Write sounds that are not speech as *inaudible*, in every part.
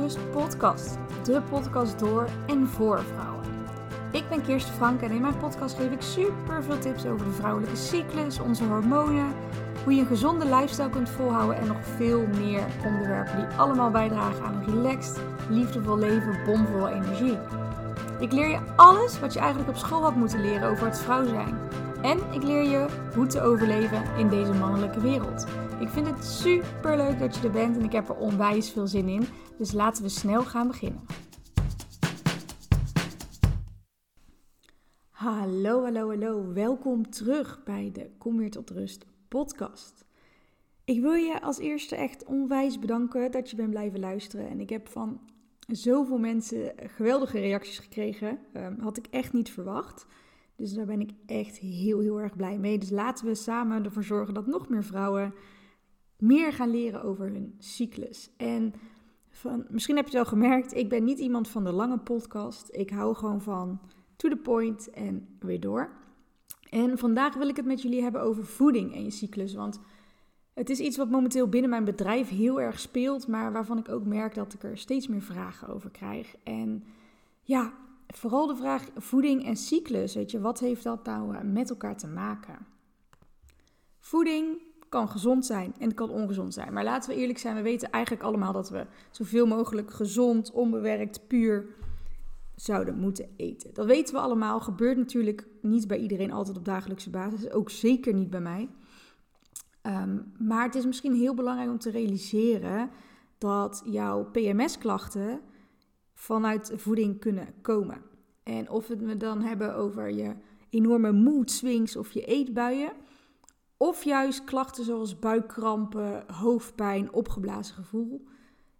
Rust podcast. De podcast door en voor vrouwen. Ik ben Kirsten Frank en in mijn podcast geef ik super veel tips over de vrouwelijke cyclus, onze hormonen, hoe je een gezonde lifestyle kunt volhouden en nog veel meer onderwerpen die allemaal bijdragen aan een relaxed, liefdevol leven, bomvol energie. Ik leer je alles wat je eigenlijk op school had moeten leren over het vrouw zijn. En ik leer je hoe te overleven in deze mannelijke wereld. Ik vind het super leuk dat je er bent en ik heb er onwijs veel zin in. Dus laten we snel gaan beginnen. Hallo, hallo, hallo. Welkom terug bij de Kom weer tot rust podcast. Ik wil je als eerste echt onwijs bedanken dat je bent blijven luisteren. En ik heb van zoveel mensen geweldige reacties gekregen. Um, had ik echt niet verwacht. Dus daar ben ik echt heel, heel erg blij mee. Dus laten we samen ervoor zorgen dat nog meer vrouwen meer gaan leren over hun cyclus. En van, misschien heb je het wel gemerkt, ik ben niet iemand van de lange podcast. Ik hou gewoon van to the point en weer door. En vandaag wil ik het met jullie hebben over voeding en je cyclus. Want het is iets wat momenteel binnen mijn bedrijf heel erg speelt, maar waarvan ik ook merk dat ik er steeds meer vragen over krijg. En ja, vooral de vraag voeding en cyclus. Weet je, wat heeft dat nou eh, met elkaar te maken? Voeding kan gezond zijn en kan ongezond zijn. Maar laten we eerlijk zijn, we weten eigenlijk allemaal dat we zoveel mogelijk gezond, onbewerkt, puur zouden moeten eten. Dat weten we allemaal. Gebeurt natuurlijk niet bij iedereen altijd op dagelijkse basis. Ook zeker niet bij mij. Ehm, maar het is misschien heel belangrijk om te realiseren dat jouw PMS-klachten vanuit voeding kunnen komen. En of we het dan hebben over je enorme mood swings of je eetbuien, of juist klachten zoals buikkrampen, hoofdpijn, opgeblazen gevoel.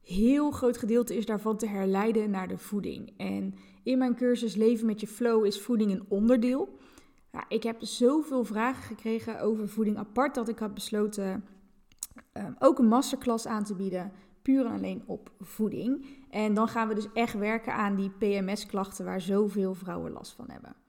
Heel groot gedeelte is daarvan te herleiden naar de voeding. En in mijn cursus Leven met je Flow is voeding een onderdeel. Ik heb zoveel vragen gekregen over voeding apart dat ik had besloten um, ook een masterclass aan te bieden, puur en alleen op voeding. En dan gaan we dus echt werken aan die PMS-klachten waar zoveel vrouwen last van hebben.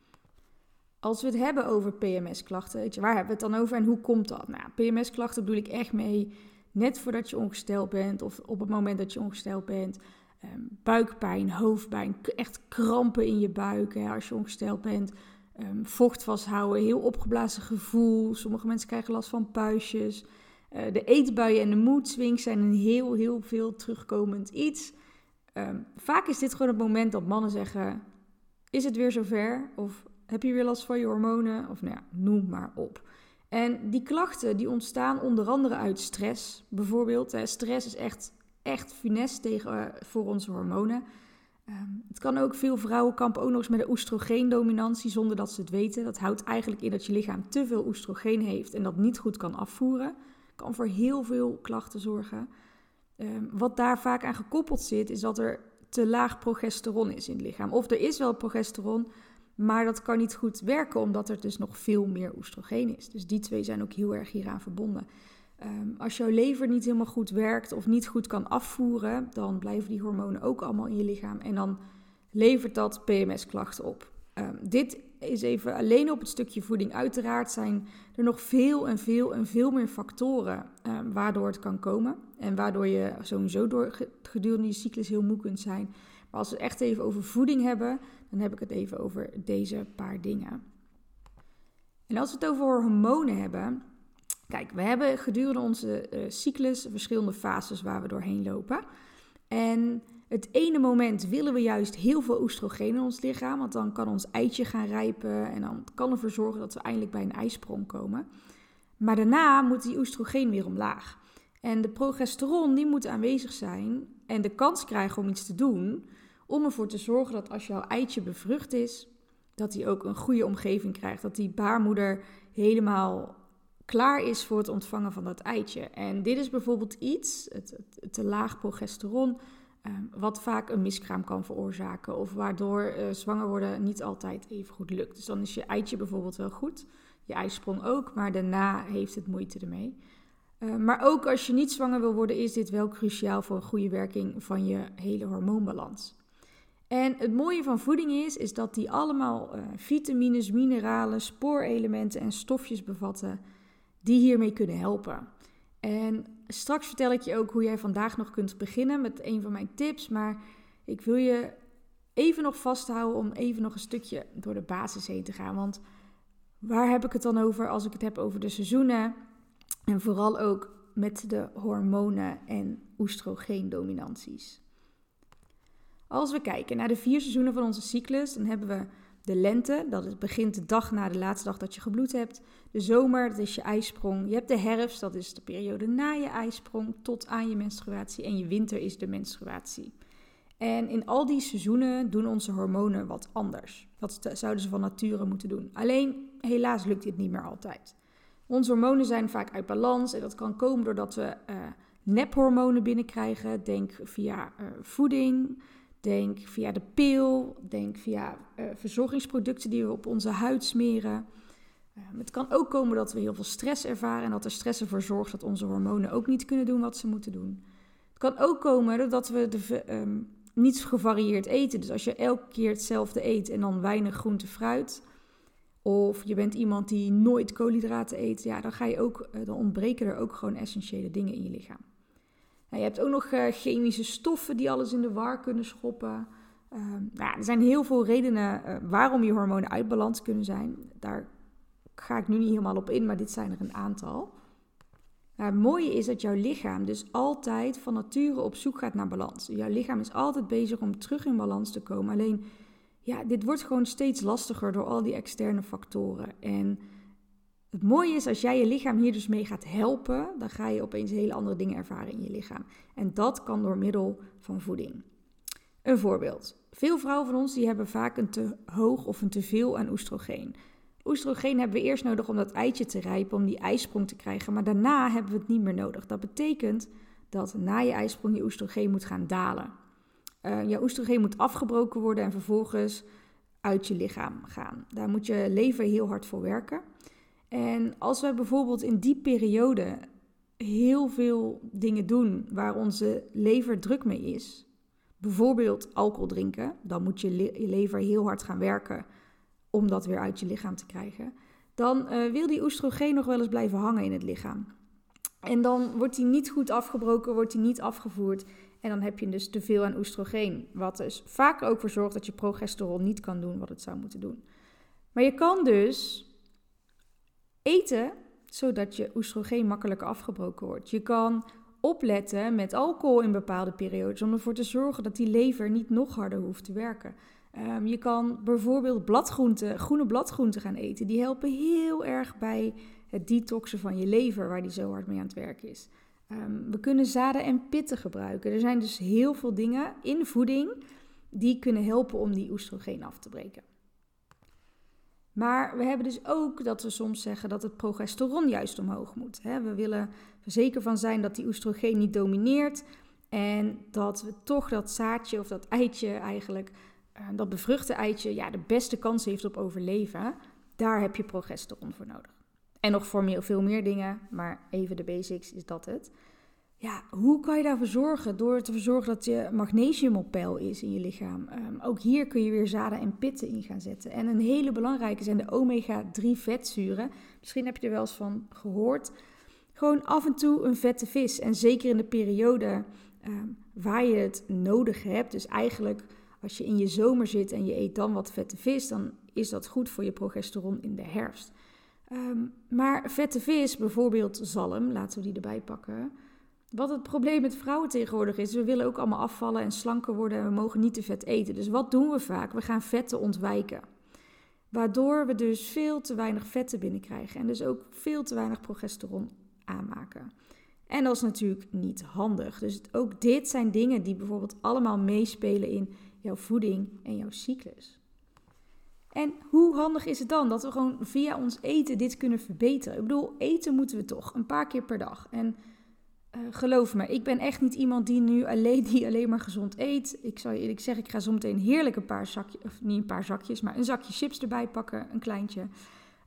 Als we het hebben over PMS-klachten, weet je, waar hebben we het dan over en hoe komt dat? Nou, PMS-klachten bedoel ik echt mee net voordat je ongesteld bent of op het moment dat je ongesteld bent. Um, buikpijn, hoofdpijn, echt krampen in je buik als je ongesteld bent. Um, vocht vasthouden, heel opgeblazen gevoel. Sommige mensen krijgen last van puistjes. Uh, de eetbuien en de mood swings zijn een heel, heel veel terugkomend iets. Um, vaak is dit gewoon het moment dat mannen zeggen: Is het weer zover? Of heb je weer last van je hormonen? Of nou ja, noem maar op. En die klachten die ontstaan onder andere uit stress. Bijvoorbeeld, stress is echt, echt funest tegen, uh, voor onze hormonen. Um, het kan ook, veel vrouwen kampen ook nog eens met een oestrogeendominantie zonder dat ze het weten. Dat houdt eigenlijk in dat je lichaam te veel oestrogeen heeft en dat niet goed kan afvoeren. Kan voor heel veel klachten zorgen. Um, wat daar vaak aan gekoppeld zit, is dat er te laag progesteron is in het lichaam. Of er is wel progesteron, maar dat kan niet goed werken omdat er dus nog veel meer oestrogeen is. Dus die twee zijn ook heel erg hieraan verbonden. Um, als jouw lever niet helemaal goed werkt of niet goed kan afvoeren, dan blijven die hormonen ook allemaal in je lichaam. En dan levert dat PMS-klachten op. Um, dit is even alleen op het stukje voeding. Uiteraard zijn er nog veel en veel en veel meer factoren um, waardoor het kan komen. En waardoor je sowieso door gedurende je cyclus heel moe kunt zijn. Maar als we het echt even over voeding hebben, dan heb ik het even over deze paar dingen. En als we het over hormonen hebben. Kijk, we hebben gedurende onze uh, cyclus verschillende fases waar we doorheen lopen. En het ene moment willen we juist heel veel oestrogeen in ons lichaam, want dan kan ons eitje gaan rijpen en dan kan ervoor zorgen dat we eindelijk bij een ijsprong komen. Maar daarna moet die oestrogeen weer omlaag. En de progesteron die moet aanwezig zijn en de kans krijgen om iets te doen, om ervoor te zorgen dat als jouw eitje bevrucht is, dat hij ook een goede omgeving krijgt. Dat die baarmoeder helemaal klaar is voor het ontvangen van dat eitje. En dit is bijvoorbeeld iets, het, te laag progesteron, um, wat vaak een miskraam kan veroorzaken. Of waardoor uh, zwanger worden niet altijd even goed lukt. Dus dan is je eitje bijvoorbeeld wel goed, je ijsprong ook, maar daarna heeft het moeite ermee. Uh, maar ook als je niet zwanger wil worden, is dit wel cruciaal voor een goede werking van je hele hormoonbalans. En het mooie van voeding is, is dat die allemaal uh, vitamines, mineralen, spoorelementen en stofjes bevatten die hiermee kunnen helpen. En straks vertel ik je ook hoe jij vandaag nog kunt beginnen met een van mijn tips. Maar ik wil je even nog vasthouden om even nog een stukje door de basis heen te gaan. Want waar heb ik het dan over als ik het heb over de seizoenen? En vooral ook met de hormonen en oestrogeendominanties. Als we kijken naar de vier seizoenen van onze cyclus, dan hebben we de lente, dat begint de dag na de laatste dag dat je gebloed hebt. De zomer, dat is je ijsprong. Je hebt de herfst, dat is de periode na je ijsprong tot aan je menstruatie. En je winter is de menstruatie. En in al die seizoenen doen onze hormonen wat anders. Dat zouden ze van nature moeten doen. Alleen, helaas lukt dit niet meer altijd. Onze hormonen zijn vaak uit balans en dat kan komen doordat we uh, nephormonen binnenkrijgen. Denk via uh, voeding, denk via de pil, denk via uh, verzorgingsproducten die we op onze huid smeren. het kan ook komen dat we heel veel stress ervaren en dat er stress ervoor zorgt dat onze hormonen ook niet kunnen doen wat ze moeten doen. Het kan ook komen doordat we de, niet gevarieerd eten. Dus als je elke keer hetzelfde eet en dan weinig groente, fruit, of je bent iemand die nooit koolhydraten eet, ja, dan, ga je ook, eh, dan ontbreken er ook gewoon essentiële dingen in je lichaam. Je hebt ook nog uh, chemische stoffen die alles in de war kunnen schoppen. Uh, nou, er zijn heel veel redenen uh, waarom je hormonen uit balans kunnen zijn. Daar ga ik nu niet helemaal op in, maar dit zijn er een aantal. Nou, het mooie is dat jouw lichaam dus altijd van nature op zoek gaat naar balans. Jouw lichaam is altijd bezig om terug in balans te komen. Alleen ja, dit wordt gewoon steeds lastiger door al die externe factoren. En het mooie is, als jij je lichaam hier dus mee gaat helpen, dan ga je opeens hele andere dingen ervaren in je lichaam. En dat kan door middel van voeding. Een voorbeeld. Veel vrouwen van ons die hebben vaak een te hoog of een te veel aan oestrogeen. Oestrogeen hebben we eerst nodig om dat eitje te rijpen, om die ijsprong te krijgen, maar daarna hebben we het niet meer nodig. Dat betekent dat na je ijsprong je oestrogeen moet gaan dalen. Uh, je oestrogeen moet afgebroken worden en vervolgens uit je lichaam gaan. Daar moet je lever heel hard voor werken. En als we bijvoorbeeld in die periode heel veel dingen doen waar onze lever druk mee is, bijvoorbeeld alcohol drinken, dan moet je, je lever heel hard gaan werken om dat weer uit je lichaam te krijgen. Dan uh, wil die oestrogeen nog wel eens blijven hangen in het lichaam. En dan wordt die niet goed afgebroken, wordt die niet afgevoerd. En dan heb je dus te veel aan oestrogeen. Wat dus vaak ook voor zorgt dat je progesteron niet kan doen wat het zou moeten doen. Maar je kan dus eten zodat je oestrogeen makkelijker afgebroken wordt. Je kan opletten met alcohol in bepaalde periodes om ervoor te zorgen dat die lever niet nog harder hoeft te werken. Um, je kan bijvoorbeeld bladgroenten, groene bladgroenten gaan eten. Die helpen heel erg bij het detoxen van je lever, waar die zo hard mee aan het werk is. Um, we kunnen zaden en pitten gebruiken. Er zijn dus heel veel dingen in voeding die kunnen helpen om die oestrogeen af te breken. Maar we hebben dus ook dat we soms zeggen dat het progesteron juist omhoog moet. We willen er zeker van zijn dat die oestrogeen niet domineert. En dat we toch dat zaadje of dat eitje eigenlijk, eh, dat bevruchte eitje, ja, de beste kans heeft op overleven. Daar heb je progesteron voor nodig. En nog voor veel meer dingen, maar even de basics is dat het. Ja, hoe kan je daarvoor zorgen? Door te zorgen dat je magnesium op peil is in je lichaam. Um, ook hier kun je weer zaden en pitten in gaan zetten. En een hele belangrijke zijn de omega-3 vetzuren. Misschien heb je er wel eens van gehoord. Gewoon af en toe een vette vis. En zeker in de periode um, waar je het nodig hebt. Dus eigenlijk als je in je zomer zit en je eet dan wat vette vis, dan is dat goed voor je progesteron in de herfst. Um, maar vette vis, bijvoorbeeld zalm, laten we die erbij pakken. Wat het probleem met vrouwen tegenwoordig is, we willen ook allemaal afvallen en slanker worden en we mogen niet te vet eten. Dus wat doen we vaak? We gaan vetten ontwijken. Waardoor we dus veel te weinig vetten binnenkrijgen en dus ook veel te weinig progesteron aanmaken. En dat is natuurlijk niet handig. Dus ook dit zijn dingen die bijvoorbeeld allemaal meespelen in jouw voeding en jouw cyclus. En hoe handig is het dan dat we gewoon via ons eten dit kunnen verbeteren? Ik bedoel, eten moeten we toch een paar keer per dag. En uh, geloof me, ik ben echt niet iemand die nu alleen, *laughs* die alleen maar gezond eet. Ik zou je eerlijk zeggen, ik ga zo meteen heerlijk een paar zakjes, of niet een paar zakjes, maar een zakje chips erbij pakken, een kleintje.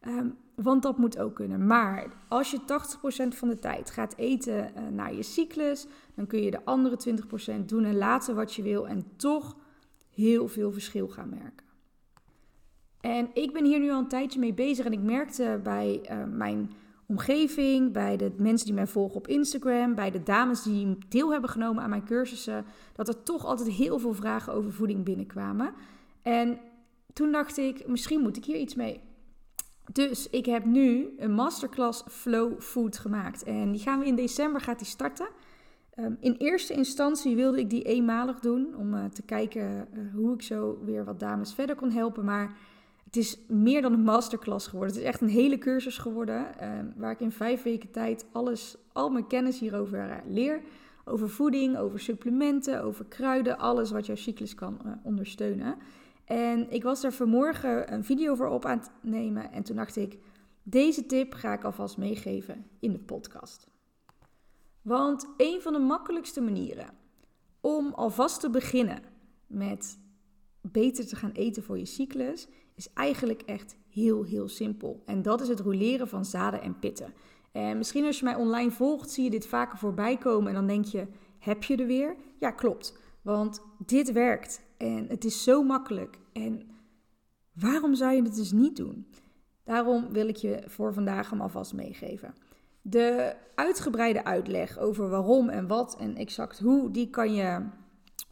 Um, want dat moet ook kunnen. Maar als je 80% van de tijd gaat eten uh, naar je cyclus, dan kun je de andere 20% doen en laten wat je wil en toch heel veel verschil gaan merken. En ik ben hier nu al een tijdje mee bezig en ik merkte bij uh, mijn omgeving, bij de mensen die mij volgen op Instagram, bij de dames die deel hebben genomen aan mijn cursussen, dat er toch altijd heel veel vragen over voeding binnenkwamen. En toen dacht ik, misschien moet ik hier iets mee. Dus ik heb nu een masterclass Flow Food gemaakt. En die gaan we in december gaat die starten. Ehm, in eerste instantie wilde ik die eenmalig doen om uh, te kijken uh, hoe ik zo weer wat dames verder kon helpen. Maar het is meer dan een masterclass geworden. Het is echt een hele cursus geworden uh, waar ik in vijf weken tijd alles, al mijn kennis hierover uh, leer. Over voeding, over supplementen, over kruiden, alles wat jouw cyclus kan uh, ondersteunen. En ik was er vanmorgen een video voor op aan het nemen en toen dacht ik, deze tip ga ik alvast meegeven in de podcast. Want een van de makkelijkste manieren om alvast te beginnen met beter te gaan eten voor je cyclus is eigenlijk echt heel, heel simpel. En dat is het roleren van zaden en pitten. En misschien als je mij online volgt, zie je dit vaker voorbij komen en dan denk je, heb je er weer? Ja, klopt. Want dit werkt en het is zo makkelijk. En waarom zou je het dus niet doen? Daarom wil ik je voor vandaag hem alvast meegeven. De uitgebreide uitleg over waarom en wat en exact hoe, die kan je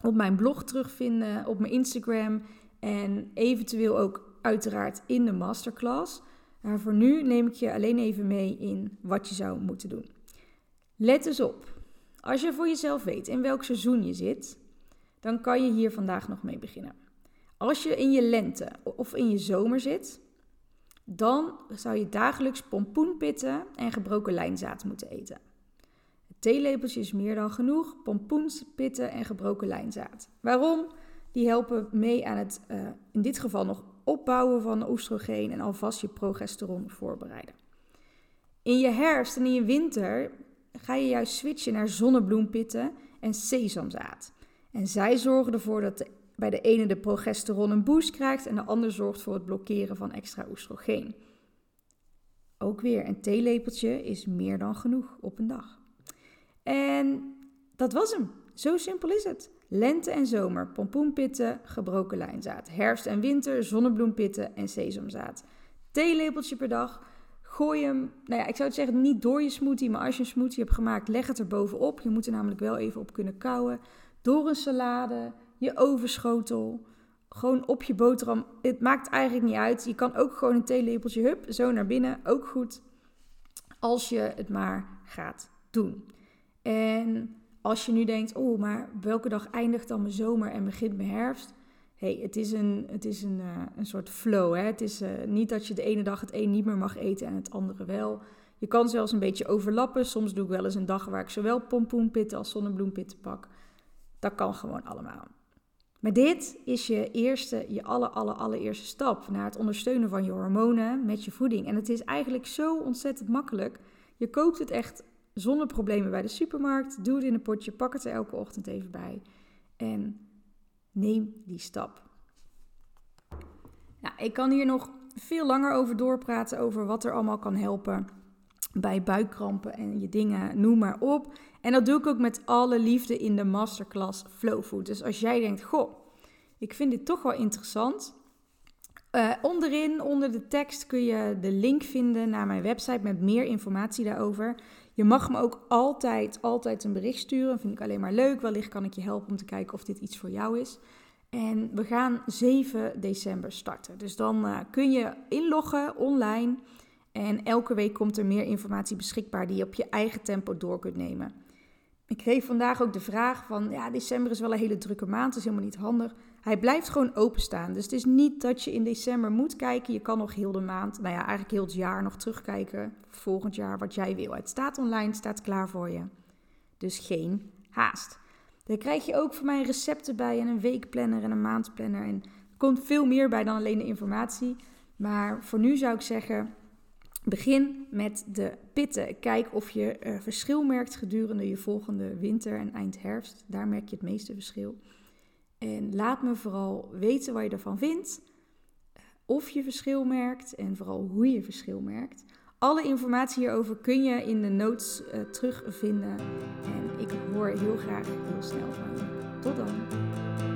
op mijn blog terugvinden, op mijn Instagram en eventueel ook uiteraard in de masterclass. Maar voor nu neem ik je alleen even mee in wat je zou moeten doen. Let dus op. Als je voor jezelf weet in welk seizoen je zit, dan kan je hier vandaag nog mee beginnen. Als je in je lente of in je zomer zit, dan zou je dagelijks pompoenpitten en gebroken lijnzaad moeten eten. Het theelepeltje is meer dan genoeg, pompoenpitten en gebroken lijnzaad. Waarom? Die helpen mee aan het, uh, in dit geval nog opbouwen van oestrogeen en alvast je progesteron voorbereiden. In je herfst en in je winter ga je juist switchen naar zonnebloempitten en sesamzaad. En zij zorgen ervoor dat bij de ene de progesteron een boost krijgt en de ander zorgt voor het blokkeren van extra oestrogeen. Ook weer, een theelepeltje is meer dan genoeg op een dag. En dat was hem. Zo simpel is het. Lente en zomer, pompoenpitten, gebroken lijnzaad. Herfst en winter, zonnebloempitten en sesamzaad. Theelepeltje per dag. Gooi hem, nou ja, ik zou het zeggen niet door je smoothie, maar als je een smoothie hebt gemaakt, leg het er bovenop. Je moet er namelijk wel even op kunnen kouwen. Door een salade, je overschotel, gewoon op je boterham. Het maakt eigenlijk niet uit. Je kan ook gewoon een theelepeltje, hup, zo naar binnen, ook goed. Als je het maar gaat doen. En als je nu denkt, oh, maar welke dag eindigt dan mijn zomer en begint mijn herfst? hey, het is een, het is een, uh, een soort flow. Hè? Het is uh, niet dat je de ene dag het een niet meer mag eten en het andere wel. Je kan zelfs een beetje overlappen. Soms doe ik wel eens een dag waar ik zowel pompoenpitten als zonnebloempitten pak. Dat kan gewoon allemaal. Maar dit is je eerste, je aller, aller, allereerste stap naar het ondersteunen van je hormonen met je voeding. En het is eigenlijk zo ontzettend makkelijk. Je koopt het echt zonder problemen bij de supermarkt. Doe het in een potje, pak het er elke ochtend even bij. En neem die stap. Nou, ik kan hier nog veel langer over doorpraten, over wat er allemaal kan helpen bij buikkrampen en je dingen, noem maar op. En dat doe ik ook met alle liefde in de masterclass Flow Food. Dus als jij denkt, goh, ik vind dit toch wel interessant. Uh, onderin, onder de tekst, kun je de link vinden naar mijn website met meer informatie daarover. Je mag me ook altijd, altijd een bericht sturen. Vind ik alleen maar leuk. Wellicht kan ik je helpen om te kijken of dit iets voor jou is. En we gaan 7 december starten. Dus dan uh, kun je inloggen online. En elke week komt er meer informatie beschikbaar die je op je eigen tempo door kunt nemen. Ik kreeg vandaag ook de vraag van, ja, december is wel een hele drukke maand, dat is helemaal niet handig. Hij blijft gewoon openstaan. Dus het is niet dat je in december moet kijken. Je kan nog heel de maand, nou ja, eigenlijk heel het jaar nog terugkijken. Volgend jaar wat jij wil. Het staat online, staat klaar voor je. Dus geen haast. Daar krijg je ook van mij recepten bij en een weekplanner en een maandplanner. En er komt veel meer bij dan alleen de informatie. Maar voor nu zou ik zeggen, begin met de pitten. Kijk of je uh, verschil merkt gedurende je volgende winter en eind herfst. Daar merk je het meeste verschil. En laat me vooral weten wat je ervan vindt. Of je verschil merkt en vooral hoe je verschil merkt. Alle informatie hierover kun je in de notes uh, terugvinden. En ik hoor heel graag heel snel van je. Tot dan.